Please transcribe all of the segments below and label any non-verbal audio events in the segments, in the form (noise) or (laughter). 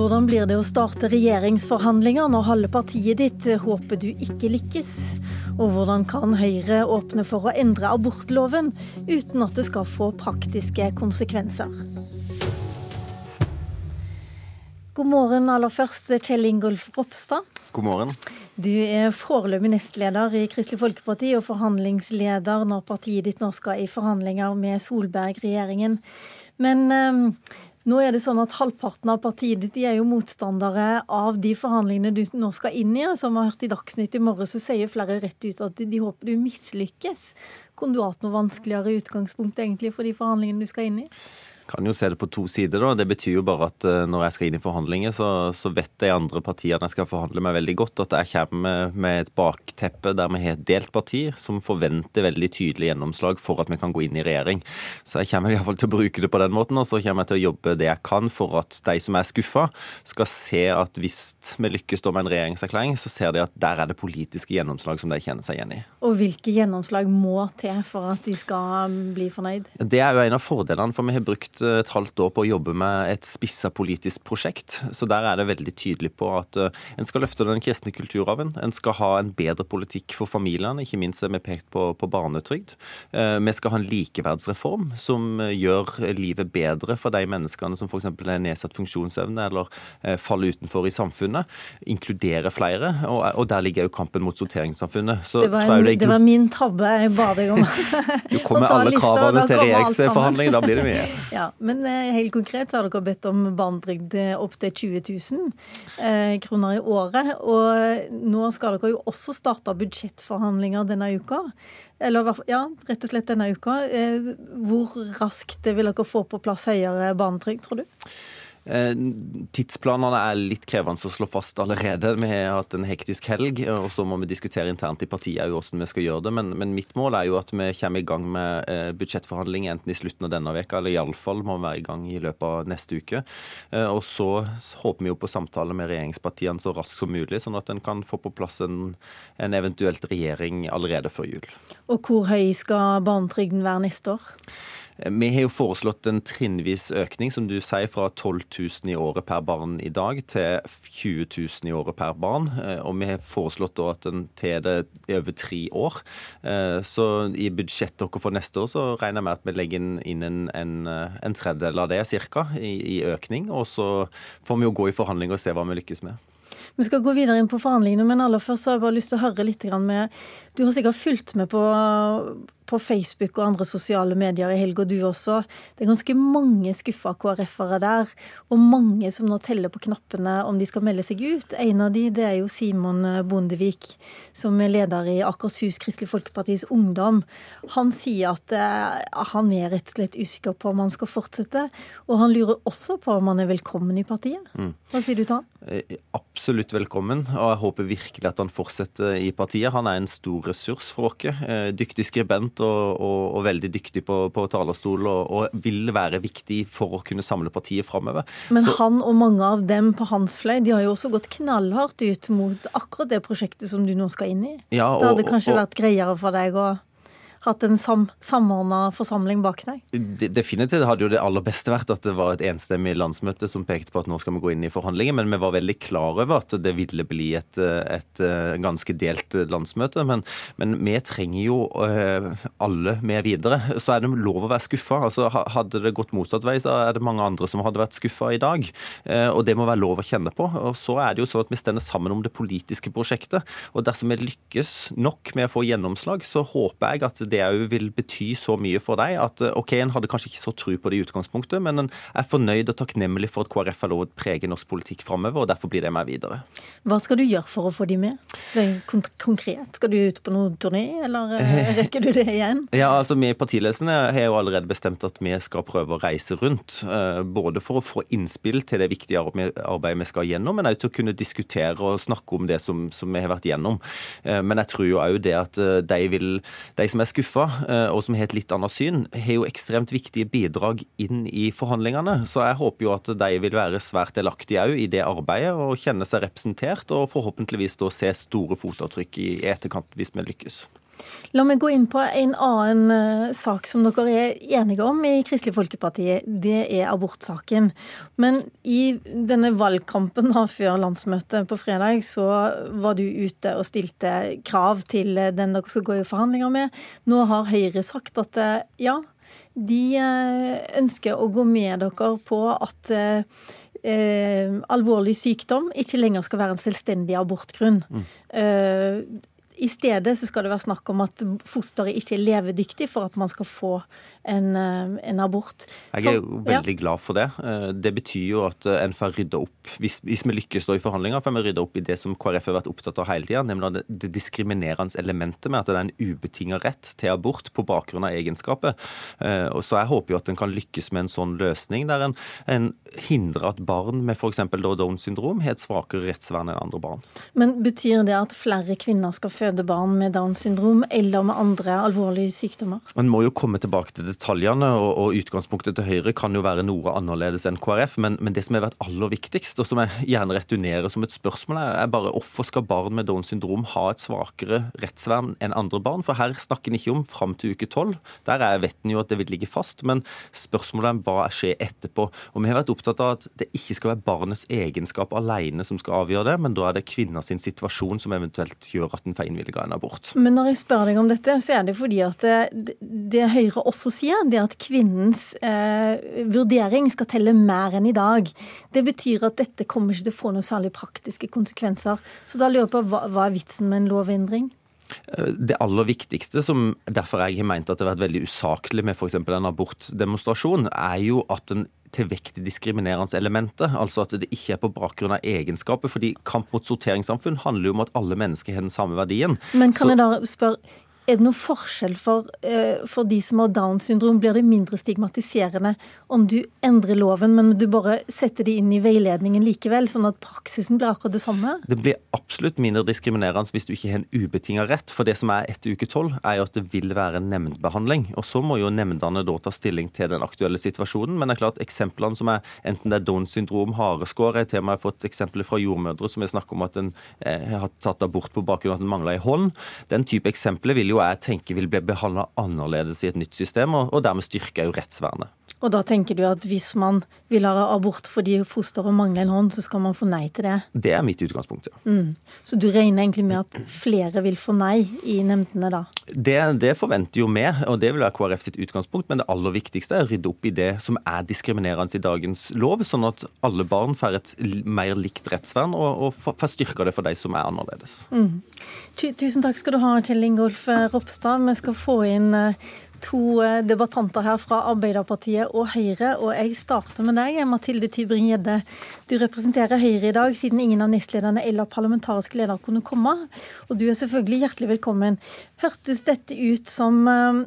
Hvordan blir det å starte regjeringsforhandlinger når halve partiet ditt håper du ikke lykkes? Og hvordan kan Høyre åpne for å endre abortloven uten at det skal få praktiske konsekvenser? God morgen aller først, Kjell Ingolf Ropstad. God morgen. Du er foreløpig nestleder i Kristelig Folkeparti og forhandlingsleder når partiet ditt nå skal i forhandlinger med Solberg-regjeringen. Men um, nå er det sånn at Halvparten av partiet ditt er jo motstandere av de forhandlingene du nå skal inn i. Som vi har hørt i Dagsnytt i morgen, så sier flere rett ut at de håper du mislykkes. Kunne du hatt noe vanskeligere utgangspunkt egentlig for de forhandlingene du skal inn i? Kan jo se det på to sider. da. Det betyr jo bare at uh, når jeg skal inn i forhandlinger, så, så, vet de andre partiene jeg skal forhandle med veldig godt, at jeg kommer med et bakteppe der vi har et delt parti som forventer veldig tydelig gjennomslag for at vi kan gå inn i regjering. Så jeg kommer iallfall til å bruke det på den måten, og så kommer jeg til å jobbe det jeg kan for at de som er skuffa, skal se at hvis vi lykkes med en regjeringserklæring, så ser de at der er det politiske gjennomslag som de kjenner seg igjen i. Og hvilke gjennomslag må til for at de skal bli fornøyd? Det er jo en av fordelene, for vi har brukt et halvt år på å jobbe med et spissa politisk prosjekt. Så der er det veldig tydelig på at uh, en skal løfte den kristne kulturarven. En skal ha en bedre politikk for familiene, ikke minst er vi pekt på, på barnetrygd. Uh, vi skal ha en likeverdsreform som gjør livet bedre for de menneskene som f.eks. har nedsatt funksjonsevne eller faller utenfor i samfunnet. Inkludere flere. Og, og der ligger jo kampen mot sorteringssamfunnet. Så det, var en, det, det, var min tabbe. Jeg ba deg om (laughs) Du kommer alle kravene til regjeringsforhandlinger, da blir det mye. (laughs) Ja, men eh, helt konkret så har dere bedt om barnetrygd opp til 20 000 eh, kroner i året. Og nå skal dere jo også starte budsjettforhandlinger denne uka. Eller ja, rett og slett denne uka. Eh, hvor raskt vil dere få på plass høyere barnetrygd, tror du? Eh, tidsplanene er litt krevende å slå fast allerede. Vi har hatt en hektisk helg, og så må vi diskutere internt i partiet hvordan vi skal gjøre det. Men, men, mitt mål er jo at vi kommer i gang med budsjettforhandling budsjettforhandlinger enten i slutten av denne veka, eller iallfall må vi være i gang i løpet av neste uke. Eh, og så håper vi jo på samtale med regjeringspartiene så raskt som mulig, sånn at en kan få på plass en, en eventuelt regjering allerede før jul. Og hvor høy skal barnetrygden være neste år? Vi har jo foreslått en trinnvis økning, som du sier, fra 12 000 i året per barn i dag til 20 000 i året per barn. Eh, og vi har foreslått at den til det er over tre år. Eh, så i budsjettet dere for neste år så regner jeg med at vi legger inn en, en, en tredjedel av det ca. I, i økning. Og så får vi jo gå i forhandlinger og se hva vi lykkes med. Vi skal gå videre inn på forhandlingene, men aller først har jeg bare lyst til å høre litt med Du har sikkert fulgt med på på Facebook og andre sosiale medier i helg, og du også. Det er ganske mange skuffa KrF-ere der, og mange som nå teller på knappene om de skal melde seg ut. En av de det er jo Simon Bondevik, som er leder i Akershus Kristelig Folkepartis Ungdom. Han sier at uh, han er rett og slett usikker på om han skal fortsette, og han lurer også på om han er velkommen i partiet. Mm. Hva sier du til han? Eh, absolutt velkommen, og jeg håper virkelig at han fortsetter i partiet. Han er en stor ressurs for oss. Eh, dyktig skribent og, og, og veldig dyktig på, på talerstol og, og, vil være viktig for å kunne samle partiet framover. Men Så, han og mange av dem på hans fløy de har jo også gått knallhardt ut mot akkurat det prosjektet som du nå skal inn i. Ja, det hadde kanskje vært greiere for deg å hatt en sam samordna forsamling bak deg? Definitivt hadde jo det aller beste vært at det var et enstemmig landsmøte som pekte på at nå skal vi gå inn i forhandlinger, men vi var veldig klar over at det ville bli et, et eh, ganske delt landsmøte. Men, men, vi trenger jo eh, alle med videre. Så er det lov å være skuffa. Altså, hadde det gått motsatt vei, så er det mange andre som hadde vært skuffa i dag. Eh, og det må være lov å kjenne på. Og så er det jo sånn at vi stender sammen om det politiske prosjektet. Og dersom vi lykkes nok med å få gjennomslag, så håper jeg at det òg vil bety så mye for deg at eh, OK, en hadde kanskje ikke så tro på det i utgangspunktet, men en er fornøyd og takknemlig for at KrF har lov å prege norsk politikk framover, og derfor blir det med videre. Hva skal du gjøre for å få de med? Det er konkret. Skal du ut på noen turné, eller eh, (laughs) rekker du det igjen? Ja, altså Vi i partiledelsen har jo allerede bestemt at vi skal prøve å reise rundt. Eh, både for å få innspill til det viktige arbeidet vi skal gjennom, men òg til å kunne diskutere og snakke om det som, som vi har vært gjennom. Men jeg tror jo òg det at de, vil, de som er skuffa skuffa, eh, og som har et litt annet syn, har jo ekstremt viktige bidrag inn i forhandlingene. Så jeg håper jo at de vil være svært delaktige òg i det arbeidet, og kjenne seg representert, og forhåpentligvis da se store fotavtrykk i etterkant hvis vi lykkes. La meg gå inn på en annen uh, sak som dere er enige om i Kristelig Folkeparti. Det er abortsaken. Men i denne valgkampen da, før landsmøtet på fredag, så var du ute og stilte krav til den dere skal gå i forhandlinger med. Nå har Høyre sagt at uh, ja, de ønsker å gå med dere på at Eh, alvorlig sykdom ikke lenger skal være en selvstendig abortgrunn. Mm. Eh, i stedet så skal det være snakk om at fosteret ikke er levedyktig for at man skal få en, eh, en abort. Jeg er jo veldig ja. glad for det. Eh, det betyr jo at eh, en får rydda opp, hvis, hvis, vi lykkes da i forhandlinger, får vi rydda opp i det som KrF har vært opptatt av hele tida, nemlig det, det diskriminerende elementet med at det er en ubetinga rett til abort på bakgrunn av egenskapet. Og Så jeg håper jo at en kan lykkes med en sånn løsning, der en, en hindrer at barn med f.eks. Downs syndrom har et svakere rettsvern enn andre barn. Men betyr det at flere kvinner skal føde barn med Downs syndrom eller med andre alvorlige sykdommer? Man må jo komme tilbake til det detaljene og, og, utgangspunktet til Høyre kan jo være noe annerledes enn KrF, men, men, det som har vært aller viktigst, og som jeg gjerne returnerer som et spørsmål, er bare hvorfor skal barn med Downs syndrom ha et svakere rettsvern enn andre barn? For her snakker en ikke om fram til uke tolv. Der er, vet en jo at det vil ligge fast, men spørsmålet er hva skjer etterpå. Og Vi har vært opptatt av at det ikke skal være barnets egenskap alene som skal avgjøre det, men da er det kvinners situasjon som eventuelt gjør at en får en abort. Men når jeg spør deg om dette, så er det fordi at det, det Høyre også sier, det er at kvinnens eh, vurdering skal telle mer enn i dag. Det betyr at dette kommer ikke til å få noen særlig praktiske konsekvenser. Så da lurer jeg på hva, hva er vitsen med en lovendring? Eh, det aller viktigste, som derfor jeg har meint at det har vært veldig usaklig med f.eks. en abortdemonstrasjon, er jo at en til vekt i diskriminerende elementet. Altså at det ikke er på bakgrunn av egenskaper. fordi kamp mot sorteringssamfunn handler jo om at alle mennesker har den samme verdien. Men kan Så, jeg da spørre, er det noen forskjell for, uh, for, de som har Downs syndrom? Blir det mindre stigmatiserende om du endrer loven, men du bare setter de inn i veiledningen likevel, sånn at praksisen blir akkurat det samme? Det blir absolutt mindre diskriminerende hvis du ikke har en ubetinga rett. For det som er etter uke tolv, er jo at det vil være nemndbehandling. Og så må jo nemndene da ta stilling til den aktuelle situasjonen. Men det er klart eksemplene som er enten det er Downs syndrom, hareskår Jeg har til og med fått eksempler fra jordmødre som har snakket om at en eh, har tatt abort på bakgrunn av at en mangler ei hånd. Den type eksempler vil jo jeg tenke vil bli behandla annerledes i et nytt system, og, og dermed styrker jo rettsvernet. Og da tenker du at hvis man vil ha abort fordi fosteret mangler en hånd, så skal man få nei til det? Det er mitt utgangspunkt, ja. Mm. Så du regner egentlig med at flere vil få nei i nemndene da? Det, det forventer jo vi, og det vil være KrF sitt utgangspunkt. Men det aller viktigste er å rydde opp i det som er diskriminerende i dagens lov, sånn at alle barn får et mer likt rettsvern, og, og får styrka det for de som er annerledes. Mm. Tusen takk skal du ha, Kjell Ingolf Ropstad. Vi skal få inn eh, to eh, debattanter her fra Arbeiderpartiet og Høyre. Og jeg starter med deg, Mathilde Tybring-Gjedde. Du representerer Høyre i dag, siden ingen av nestlederne eller parlamentariske leder kunne komme. Og du er selvfølgelig hjertelig velkommen. Hørtes dette ut som eh,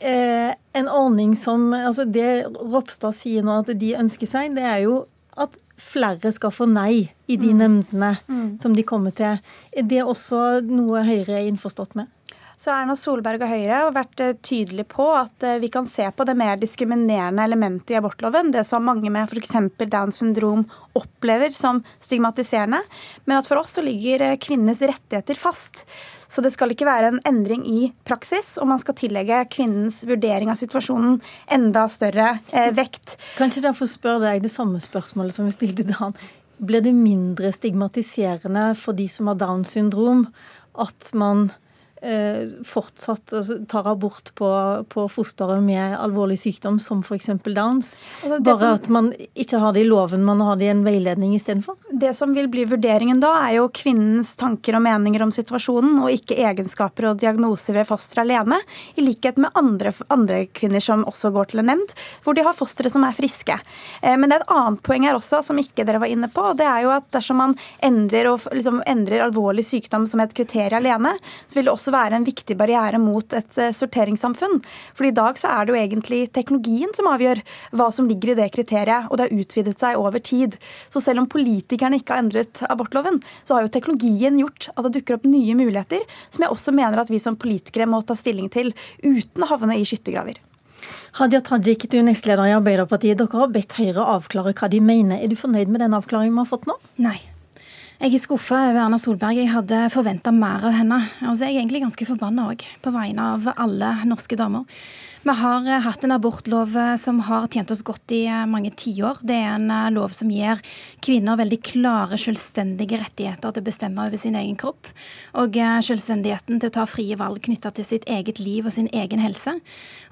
eh en ordning som altså Det Ropstad sier nå at de ønsker seg, det er jo at flere skal få nei i de mm. nemndene mm. som de kommer til. Er det også noe Høyre er innforstått med? Så Erna Solberg og Høyre har vært tydelig tydelige på at eh, vi kan se på det mer diskriminerende elementet i abortloven, det som mange med f.eks. Downs syndrom opplever som stigmatiserende, men at for oss så ligger eh, kvinnenes rettigheter fast. Så det skal ikke være en endring i praksis, og man skal tillegge kvinnens vurdering av situasjonen enda større eh, vekt. Kan ikke derfor spørre deg det samme spørsmålet som vi stilte da. Blir det mindre stigmatiserende for de som har Downs syndrom, at man Eh, fortsatt altså, tar abort på, på fosteret med alvorlig sykdom, som f.eks. Downs. Altså, Bare som, at man ikke har det i loven, man har det i en veiledning istedenfor? Det som vil bli vurderingen da, er jo kvinnens tanker og meninger om situasjonen, og ikke egenskaper og diagnoser ved fosteret alene, i likhet med andre, andre, kvinner som også går til en nemnd, hvor de har fostre som er friske. Eh, men det er et annet poeng her også, som ikke dere var inne på, og det er jo at dersom man endrer, og, liksom, endrer alvorlig sykdom som et kriterium alene, så vil det også også være en viktig barriere mot et eh, sorteringssamfunn. For i dag så er det jo egentlig teknologien som avgjør hva som ligger i det kriteriet, og det har utvidet seg over tid. Så selv om politikerne ikke har endret abortloven, så har jo teknologien gjort at det dukker opp nye muligheter, som jeg også mener at vi som politikere må ta stilling til, uten å havne i skyttergraver. Hadia Tajik, du er nestleder i Arbeiderpartiet. Dere har bedt Høyre avklare hva de mener. Er du fornøyd med den avklaringen vi har fått nå? Nei. Jeg er skuffa over Erna Solberg. Jeg hadde forventa mer av henne. Og jeg er egentlig ganske forbanna òg, på vegne av alle norske damer. Vi har eh, hatt en abortlov eh, som har tjent oss godt i eh, mange tiår. Det er en lov som gir kvinner veldig klare, selvstendige rettigheter til å bestemme over sin egen kropp. Og selvstendigheten til å ta frie valg knytta til sitt eget liv og sin egen helse.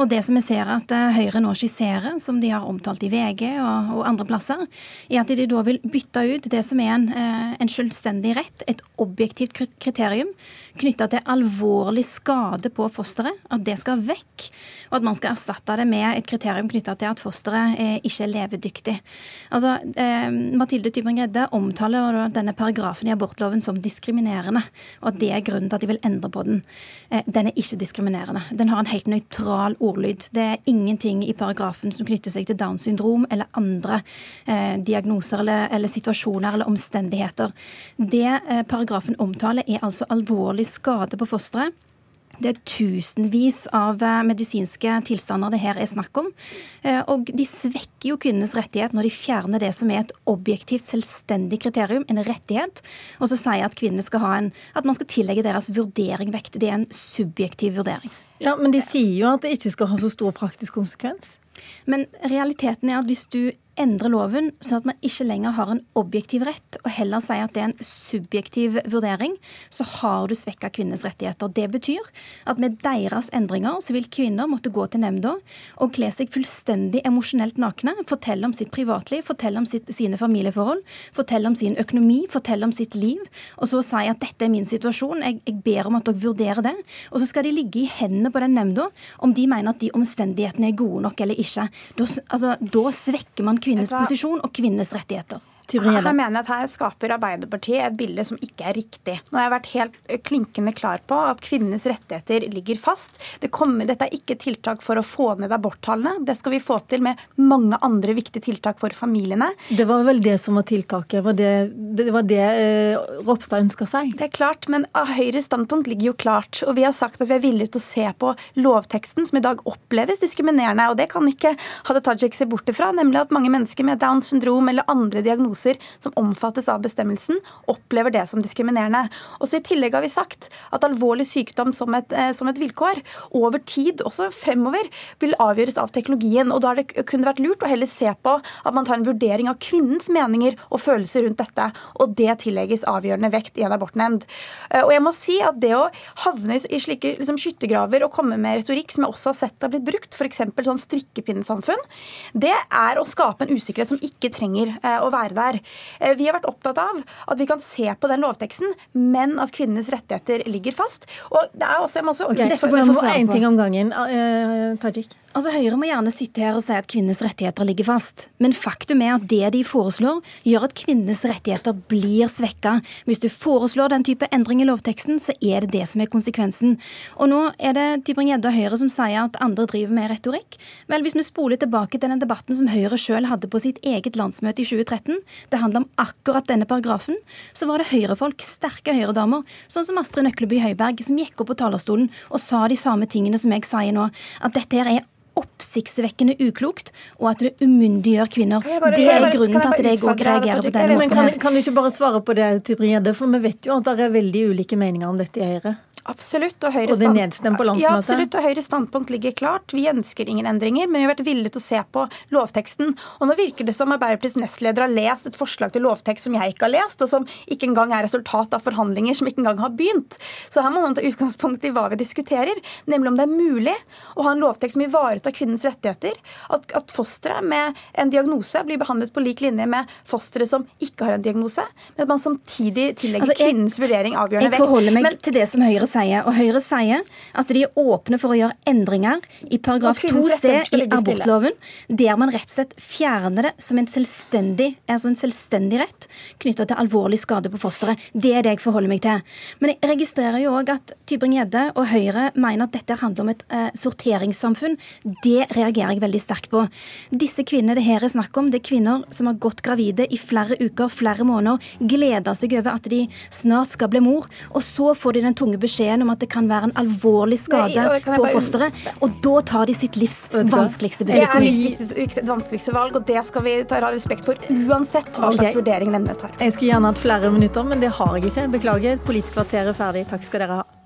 Og det som vi ser at Høyre nå skisserer, som de har omtalt i VG og, og andre plasser, er at de da vil bytte ut det som er en, en selvstendig rett, et objektivt kriterium knytta til alvorlig skade på fosteret, at det skal vekk. Og at man skal erstatte det med et kriterium knytta til at fosteret eh, ikke er levedyktig. Altså, eh, Mathilde Tybring-Gjedde omtaler denne paragrafen i abortloven som diskriminerende, og at det er grunnen til at de vil endre på den. Eh, den er ikke diskriminerende. Den har en helt nøytral ordlyd. Det er ingenting i paragrafen som knytter seg til Downs syndrom eller andre eh, diagnoser eller, eller, situasjoner eller omstendigheter. Det eh, paragrafen omtaler, er altså alvorlig alvorlig skade på fosteret. Det er tusenvis av eh, medisinske tilstander det her er snakk om. Eh, og de svekker jo kvinnenes rettighet når de fjerner det som er et objektivt, selvstendig kriterium, en rettighet, og så sier at kvinnene skal ha en, at man skal tillegge deres vurdering vekt. Det er en subjektiv vurdering. Ja, Men de sier jo at det ikke skal ha så stor praktisk konsekvens. Men realiteten er at hvis du endre loven sånn at man ikke lenger har en objektiv rett, og heller sier at det er en subjektiv vurdering, så har du svekka kvinnenes rettigheter. Det betyr at med deres endringer så vil kvinner måtte gå til nemnda og kle seg fullstendig emosjonelt nakne, fortelle om sitt privatliv, fortelle om sitt, sine familieforhold, fortelle om sin økonomi, fortelle om sitt liv, og så si at dette er min situasjon, jeg, jeg ber om at dere vurderer det. Og så skal de ligge i hendene på den nemnda om de mener at de omstendighetene er gode nok eller ikke. Da, altså, da svekker man kvinnes posisjon og kvinnes rettigheter. Her mener jeg at her skaper Arbeiderpartiet et bilde som ikke er riktig. Nå har jeg vært helt eh, klinkende klar på at kvinnenes rettigheter ligger fast. Det kommer, dette er ikke tiltak for å få ned aborttallene. Det skal vi få til med mange andre viktige tiltak for familiene. Det var vel det som var tiltaket? Var det, det var det eh, Ropstad ønska seg? Det er klart, men Høyres standpunkt ligger jo klart. Og vi har sagt at vi er villige til å se på lovteksten, som i dag oppleves diskriminerende. Og det kan ikke Hadia Tajik se bort ifra, nemlig at mange mennesker med Downs syndrom eller andre diagnoser diagnoser som omfattes av bestemmelsen, opplever det som diskriminerende. Og så I tillegg har vi sagt at alvorlig sykdom som et, eh, som et vilkår over tid, også fremover, vil avgjøres av teknologien. og Da har det kunne vært lurt å heller se på at man tar en vurdering av kvinnens meninger og følelser rundt dette, og det tillegges avgjørende vekt i en abortnemnd. Eh, og jeg må si at Det å havne i slike liksom, skyttergraver og komme med retorikk som jeg også har sett har blitt brukt, f.eks. sånn strikkepinnesamfunn, det er å skape en usikkerhet som ikke trenger eh, å være der der. Eh, vi har vært opptatt av at vi kan se på den lovteksten, men at kvinnenes rettigheter ligger fast. Og det er også, jeg må også okay, dette får jeg få en ting om gangen. Uh, Tajik? Altså, Høyre må gjerne sitte her og si at kvinnenes rettigheter ligger fast, men faktum er at det de foreslår, gjør at kvinnenes rettigheter blir svekka. Hvis du foreslår den type endring i lovteksten, så er det det som er konsekvensen. Og nå er det Tybring-Gjedde og Høyre som sier at andre driver med retorikk. Vel, hvis vi spoler tilbake til den debatten som Høyre sjøl hadde på sitt eget landsmøte i 2013, det handler om akkurat denne paragrafen, så var det høyrefolk, sterke høyredamer, sånn som Astrid Nøkleby Høiberg, som gikk opp på talerstolen og sa de samme tingene som jeg sier nå, at dette her er oppsiktsvekkende uklokt, og at det umyndiggjør kvinner. Bare, det er grunnen til at jeg òg reagerer på den måten. Kan, kan, du ikke bare svare på det, Tybring-Gjedde, for vi vet jo at det er veldig ulike meninger om dette i Høyre? Absolutt. Og, og det på landsmøtet? Ja, absolutt. Og Høyres standpunkt ligger klart. Vi ønsker ingen endringer, men vi har vært villige til å se på lovteksten. Og nå virker det som Arbeiderpartiets nestleder har lest et forslag til lovtekst som jeg ikke har lest, og som ikke engang er resultat av forhandlinger som ikke engang har begynt. Så her må man ta utgangspunkt i hva vi diskuterer, nemlig om det er mulig å ha en lovtekst som ivaretar kvinnens rettigheter. At, at fosteret med en diagnose blir behandlet på lik linje med fostre som ikke har en diagnose, men at man samtidig tillegger altså, jeg, kvinnens vurdering avgjørende vekt. Jeg forholder meg men, til det som Høyre sier, og Høyre sier at de er åpne for å gjøre endringer i paragraf 2c i abortloven, der man rett og slett fjerner det som en selvstendig, altså en selvstendig rett knytta til alvorlig skade på fosteret. Det er det jeg forholder meg til. Men jeg registrerer jo òg at Tybring-Gjedde og Høyre mener at dette handler om et uh, sorteringssamfunn. Det reagerer jeg veldig sterkt på. Disse kvinnene det her er snakk om, det er kvinner som har gått gravide i flere uker, flere måneder, gleder seg over at de snart skal bli mor, og så får de den tunge beskjeden beskjeden om at det kan være en alvorlig skade Nei, på bare- fosteret, og da tar de sitt livs vanskeligste vanskeligste Det er beslutning. livets vanskeligste valg, og det skal vi ta ha respekt for uansett hva slags slags vurdering nemnda tar. Jeg skulle gjerne hatt flere minutter, men det har jeg ikke. Beklager. Politisk kvarter er ferdig. Takk skal dere ha.